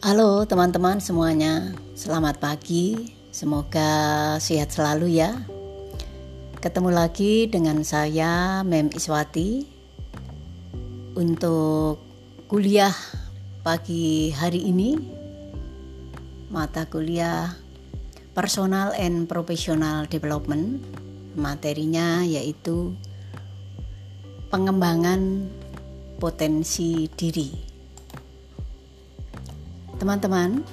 Halo teman-teman semuanya, selamat pagi. Semoga sehat selalu ya. Ketemu lagi dengan saya Mem Iswati untuk kuliah pagi hari ini. Mata kuliah Personal and Professional Development. Materinya yaitu pengembangan potensi diri. Teman-teman,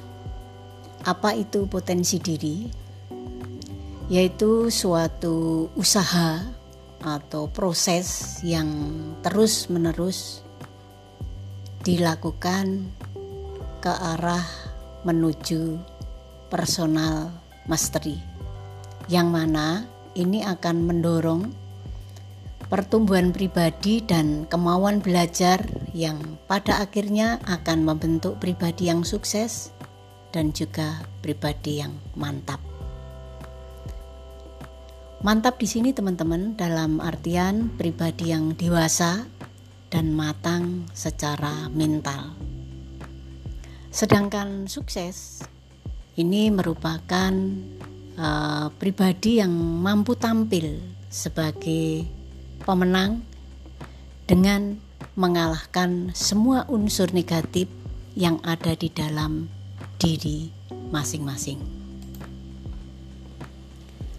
apa itu potensi diri? Yaitu suatu usaha atau proses yang terus-menerus dilakukan ke arah menuju personal mastery. Yang mana ini akan mendorong pertumbuhan pribadi dan kemauan belajar yang pada akhirnya akan membentuk pribadi yang sukses dan juga pribadi yang mantap. Mantap di sini teman-teman dalam artian pribadi yang dewasa dan matang secara mental. Sedangkan sukses ini merupakan uh, pribadi yang mampu tampil sebagai pemenang dengan mengalahkan semua unsur negatif yang ada di dalam diri masing-masing.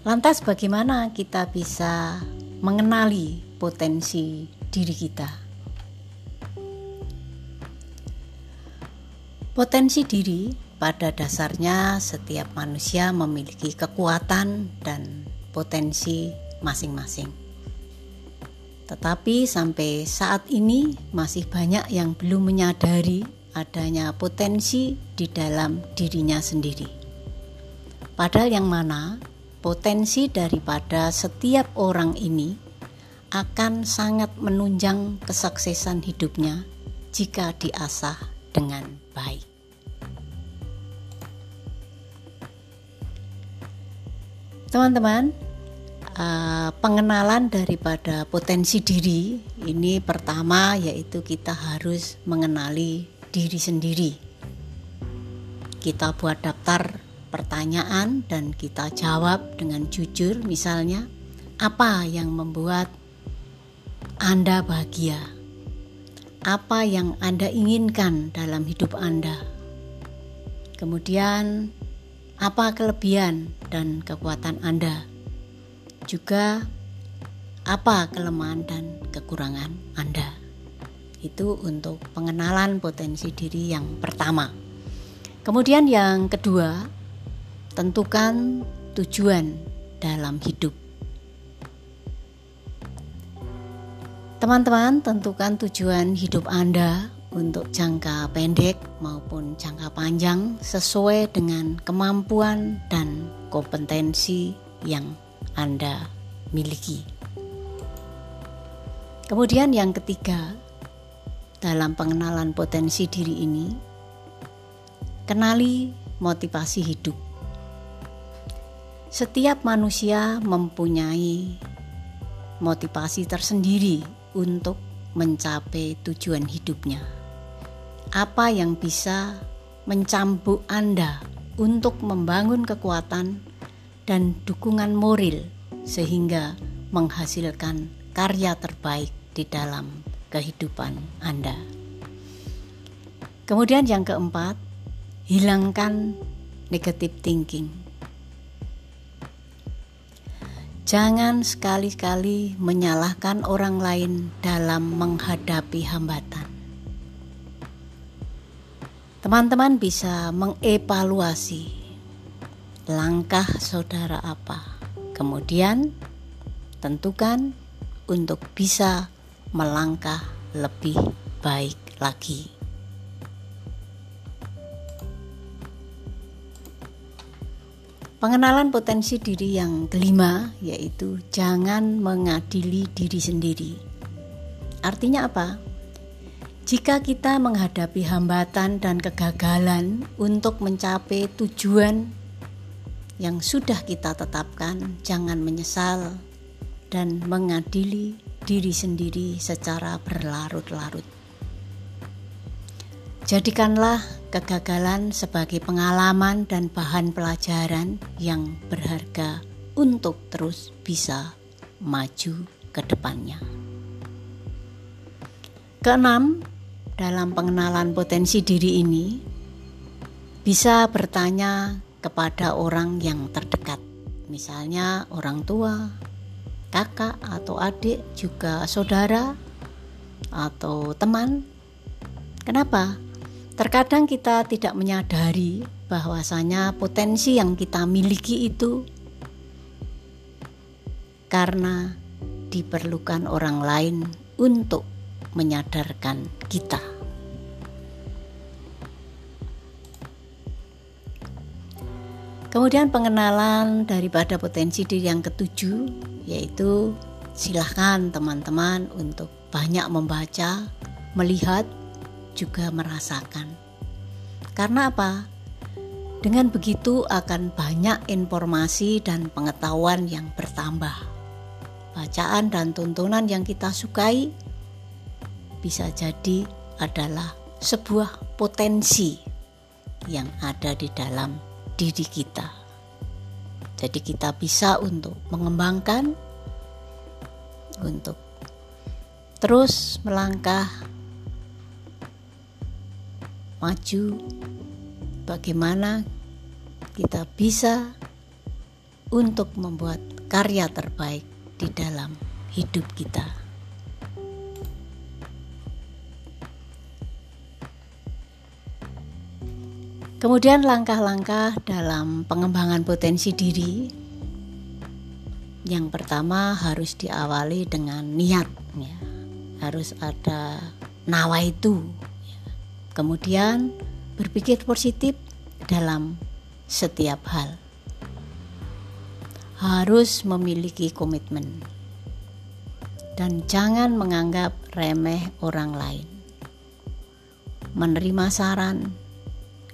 Lantas, bagaimana kita bisa mengenali potensi diri kita? Potensi diri pada dasarnya, setiap manusia memiliki kekuatan dan potensi masing-masing. Tetapi sampai saat ini masih banyak yang belum menyadari adanya potensi di dalam dirinya sendiri. Padahal yang mana potensi daripada setiap orang ini akan sangat menunjang kesuksesan hidupnya jika diasah dengan baik. Teman-teman, uh, pengenalan daripada potensi diri ini pertama yaitu kita harus mengenali diri sendiri. Kita buat daftar pertanyaan dan kita jawab dengan jujur misalnya apa yang membuat Anda bahagia? Apa yang Anda inginkan dalam hidup Anda? Kemudian apa kelebihan dan kekuatan Anda? Juga apa kelemahan dan kekurangan Anda. Itu untuk pengenalan potensi diri yang pertama. Kemudian yang kedua, tentukan tujuan dalam hidup. Teman-teman, tentukan tujuan hidup Anda untuk jangka pendek maupun jangka panjang sesuai dengan kemampuan dan kompetensi yang anda miliki. Kemudian, yang ketiga, dalam pengenalan potensi diri ini, kenali motivasi hidup. Setiap manusia mempunyai motivasi tersendiri untuk mencapai tujuan hidupnya. Apa yang bisa mencambuk Anda untuk membangun kekuatan dan dukungan moral sehingga menghasilkan karya terbaik di dalam kehidupan Anda. Kemudian yang keempat, hilangkan negative thinking. Jangan sekali-kali menyalahkan orang lain dalam menghadapi hambatan. Teman-teman bisa mengevaluasi langkah saudara apa. Kemudian tentukan untuk bisa melangkah lebih baik lagi. Pengenalan potensi diri yang kelima yaitu jangan mengadili diri sendiri. Artinya apa? Jika kita menghadapi hambatan dan kegagalan untuk mencapai tujuan yang sudah kita tetapkan, jangan menyesal dan mengadili diri sendiri secara berlarut-larut. Jadikanlah kegagalan sebagai pengalaman dan bahan pelajaran yang berharga untuk terus bisa maju ke depannya. Keenam, dalam pengenalan potensi diri ini, bisa bertanya kepada orang yang terdekat, misalnya orang tua, kakak atau adik, juga saudara atau teman. Kenapa? Terkadang kita tidak menyadari bahwasanya potensi yang kita miliki itu karena diperlukan orang lain untuk menyadarkan kita. Kemudian pengenalan daripada potensi diri yang ketujuh yaitu silahkan teman-teman untuk banyak membaca, melihat, juga merasakan. Karena apa? Dengan begitu akan banyak informasi dan pengetahuan yang bertambah. Bacaan dan tontonan yang kita sukai bisa jadi adalah sebuah potensi yang ada di dalam diri kita. Jadi kita bisa untuk mengembangkan untuk terus melangkah maju, bagaimana kita bisa untuk membuat karya terbaik di dalam hidup kita. Kemudian langkah-langkah dalam pengembangan potensi diri yang pertama harus diawali dengan niat ya. Harus ada nawa itu Kemudian berpikir positif dalam setiap hal. Harus memiliki komitmen dan jangan menganggap remeh orang lain. Menerima saran,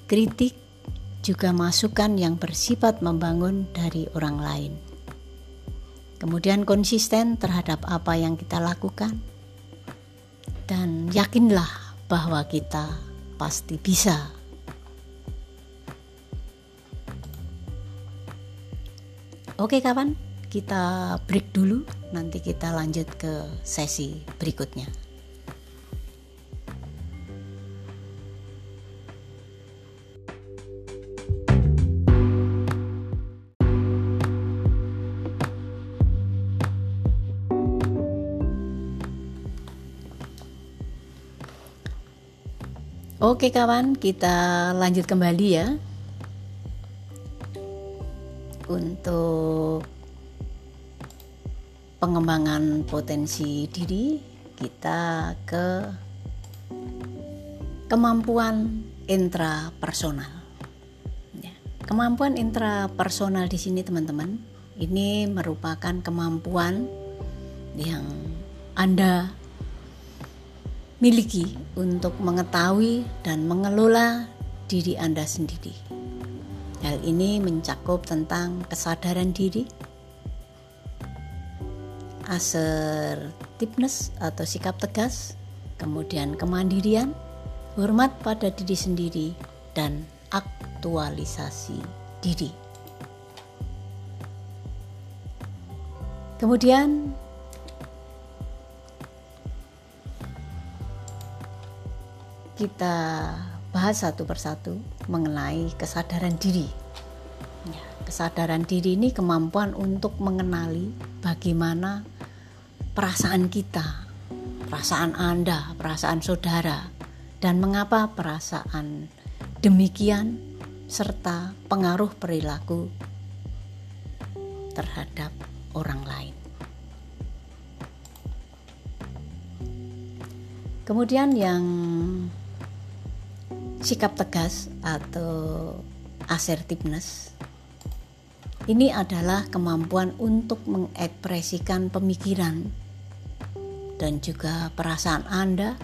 kritik, juga masukan yang bersifat membangun dari orang lain. Kemudian konsisten terhadap apa yang kita lakukan dan yakinlah bahwa kita pasti bisa. Oke kawan, kita break dulu, nanti kita lanjut ke sesi berikutnya. Oke kawan, kita lanjut kembali ya. Untuk pengembangan potensi diri, kita ke kemampuan intrapersonal. Ya, kemampuan intrapersonal di sini teman-teman, ini merupakan kemampuan yang Anda miliki untuk mengetahui dan mengelola diri Anda sendiri. Hal ini mencakup tentang kesadaran diri, assertiveness atau sikap tegas, kemudian kemandirian, hormat pada diri sendiri, dan aktualisasi diri. Kemudian kita bahas satu persatu mengenai kesadaran diri. Ya, kesadaran diri ini kemampuan untuk mengenali bagaimana perasaan kita, perasaan Anda, perasaan saudara, dan mengapa perasaan demikian serta pengaruh perilaku terhadap orang lain. Kemudian yang sikap tegas atau assertiveness ini adalah kemampuan untuk mengekspresikan pemikiran dan juga perasaan Anda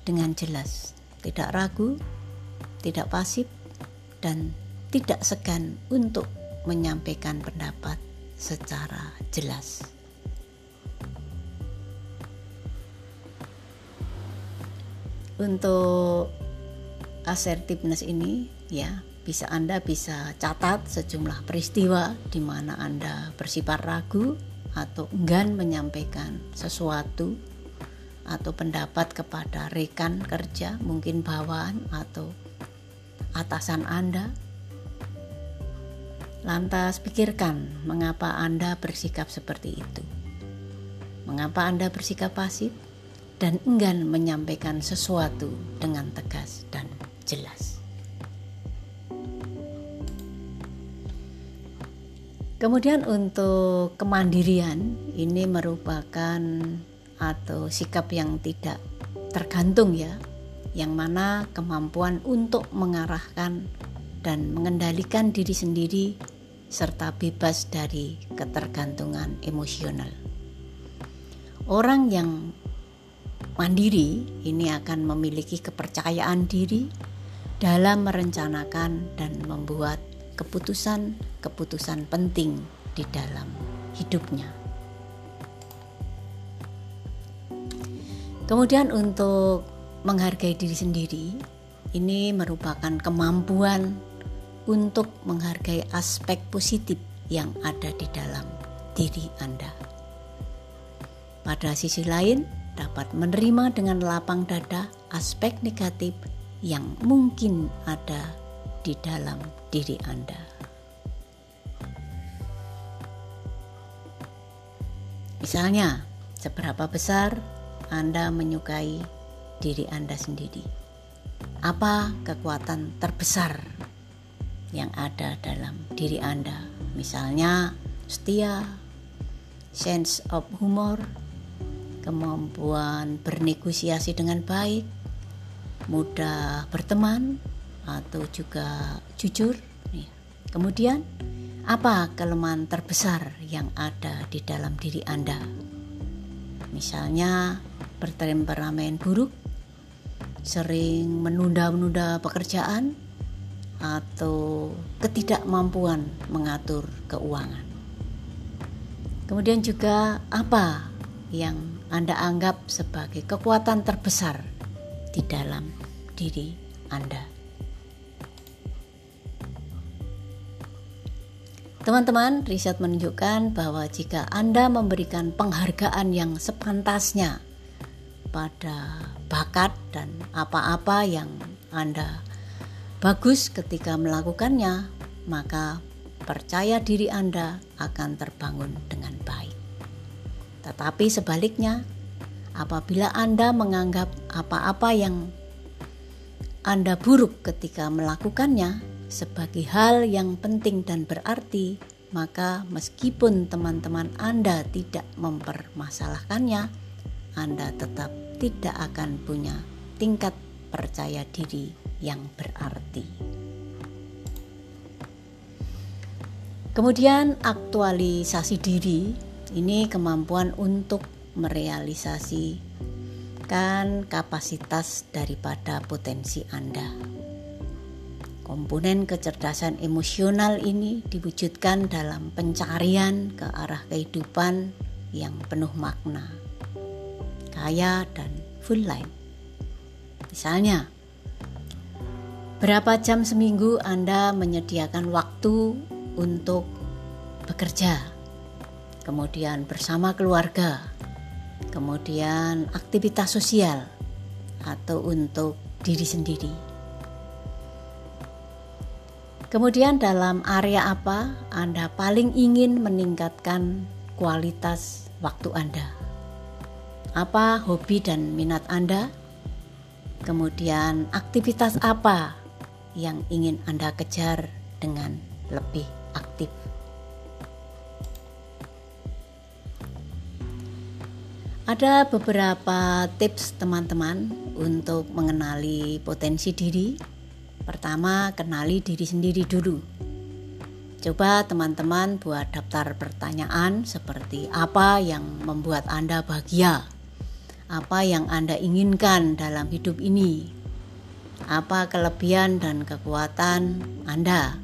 dengan jelas, tidak ragu, tidak pasif, dan tidak segan untuk menyampaikan pendapat secara jelas. Untuk assertiveness ini ya bisa Anda bisa catat sejumlah peristiwa di mana Anda bersifat ragu atau enggan menyampaikan sesuatu atau pendapat kepada rekan kerja, mungkin bawahan atau atasan Anda. Lantas pikirkan mengapa Anda bersikap seperti itu. Mengapa Anda bersikap pasif dan enggan menyampaikan sesuatu dengan tegas dan jelas. Kemudian untuk kemandirian ini merupakan atau sikap yang tidak tergantung ya, yang mana kemampuan untuk mengarahkan dan mengendalikan diri sendiri serta bebas dari ketergantungan emosional. Orang yang mandiri ini akan memiliki kepercayaan diri dalam merencanakan dan membuat keputusan-keputusan penting di dalam hidupnya. Kemudian untuk menghargai diri sendiri, ini merupakan kemampuan untuk menghargai aspek positif yang ada di dalam diri Anda. Pada sisi lain, dapat menerima dengan lapang dada aspek negatif yang mungkin ada di dalam diri Anda. Misalnya, seberapa besar Anda menyukai diri Anda sendiri? Apa kekuatan terbesar yang ada dalam diri Anda? Misalnya, setia, sense of humor, kemampuan bernegosiasi dengan baik, mudah berteman, atau juga jujur. Ya. Kemudian, apa kelemahan terbesar yang ada di dalam diri Anda? Misalnya, bertemperamen buruk, sering menunda-menunda pekerjaan, atau ketidakmampuan mengatur keuangan. Kemudian juga apa yang Anda anggap sebagai kekuatan terbesar di dalam diri Anda? Teman-teman, riset menunjukkan bahwa jika Anda memberikan penghargaan yang sepantasnya pada bakat dan apa-apa yang Anda bagus ketika melakukannya, maka percaya diri Anda akan terbangun dengan baik. Tetapi sebaliknya, apabila Anda menganggap apa-apa yang Anda buruk ketika melakukannya, sebagai hal yang penting dan berarti, maka meskipun teman-teman Anda tidak mempermasalahkannya, Anda tetap tidak akan punya tingkat percaya diri yang berarti. Kemudian aktualisasi diri ini kemampuan untuk merealisasikan kapasitas daripada potensi Anda. Komponen kecerdasan emosional ini diwujudkan dalam pencarian ke arah kehidupan yang penuh makna, kaya, dan full life. Misalnya, berapa jam seminggu Anda menyediakan waktu untuk bekerja, kemudian bersama keluarga, kemudian aktivitas sosial, atau untuk diri sendiri. Kemudian dalam area apa Anda paling ingin meningkatkan kualitas waktu Anda? Apa hobi dan minat Anda? Kemudian aktivitas apa yang ingin Anda kejar dengan lebih aktif? Ada beberapa tips teman-teman untuk mengenali potensi diri Pertama, kenali diri sendiri dulu. Coba teman-teman buat daftar pertanyaan seperti apa yang membuat Anda bahagia, apa yang Anda inginkan dalam hidup ini, apa kelebihan dan kekuatan Anda,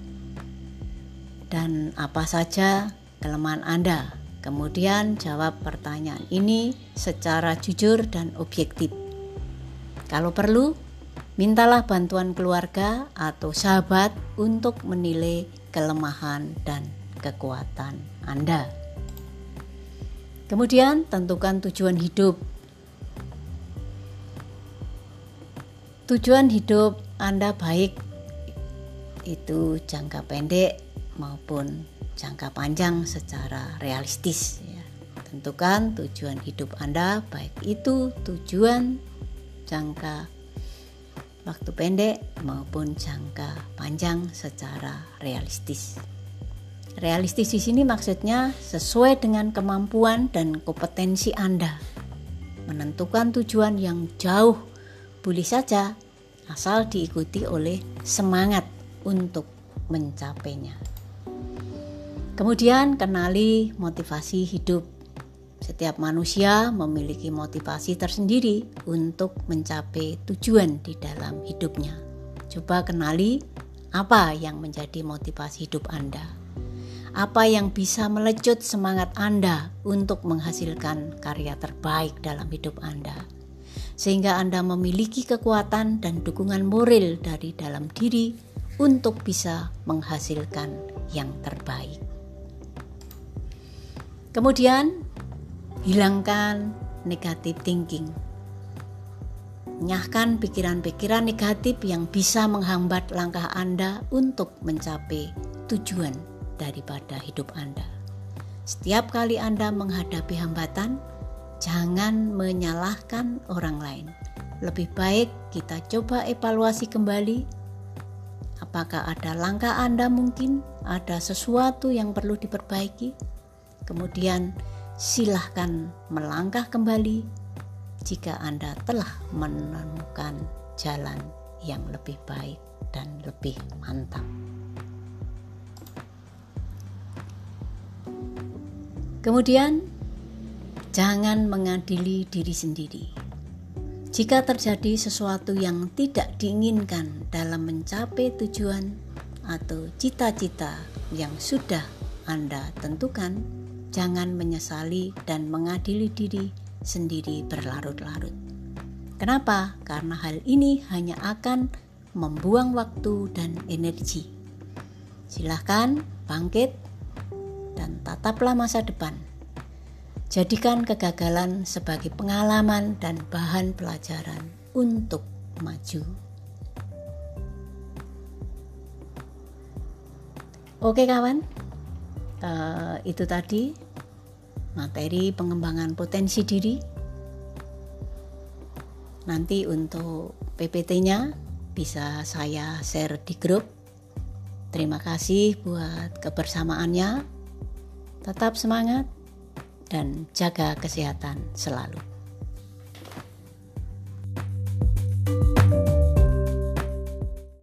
dan apa saja kelemahan Anda. Kemudian jawab pertanyaan ini secara jujur dan objektif. Kalau perlu, Mintalah bantuan keluarga atau sahabat untuk menilai kelemahan dan kekuatan Anda. Kemudian, tentukan tujuan hidup. Tujuan hidup Anda baik itu jangka pendek maupun jangka panjang secara realistis ya. Tentukan tujuan hidup Anda baik itu tujuan jangka waktu pendek maupun jangka panjang secara realistis. Realistis di sini maksudnya sesuai dengan kemampuan dan kompetensi Anda. Menentukan tujuan yang jauh boleh saja asal diikuti oleh semangat untuk mencapainya. Kemudian kenali motivasi hidup setiap manusia memiliki motivasi tersendiri untuk mencapai tujuan di dalam hidupnya. Coba kenali apa yang menjadi motivasi hidup Anda. Apa yang bisa melecut semangat Anda untuk menghasilkan karya terbaik dalam hidup Anda. Sehingga Anda memiliki kekuatan dan dukungan moral dari dalam diri untuk bisa menghasilkan yang terbaik. Kemudian hilangkan negatif thinking. Nyahkan pikiran-pikiran negatif yang bisa menghambat langkah Anda untuk mencapai tujuan daripada hidup Anda. Setiap kali Anda menghadapi hambatan, jangan menyalahkan orang lain. Lebih baik kita coba evaluasi kembali apakah ada langkah Anda mungkin ada sesuatu yang perlu diperbaiki. Kemudian silahkan melangkah kembali jika Anda telah menemukan jalan yang lebih baik dan lebih mantap. Kemudian, jangan mengadili diri sendiri. Jika terjadi sesuatu yang tidak diinginkan dalam mencapai tujuan atau cita-cita yang sudah Anda tentukan, jangan menyesali dan mengadili diri sendiri berlarut-larut. Kenapa? Karena hal ini hanya akan membuang waktu dan energi. Silahkan bangkit dan tataplah masa depan. Jadikan kegagalan sebagai pengalaman dan bahan pelajaran untuk maju. Oke kawan, uh, itu tadi materi pengembangan potensi diri. Nanti untuk PPT-nya bisa saya share di grup. Terima kasih buat kebersamaannya. Tetap semangat dan jaga kesehatan selalu.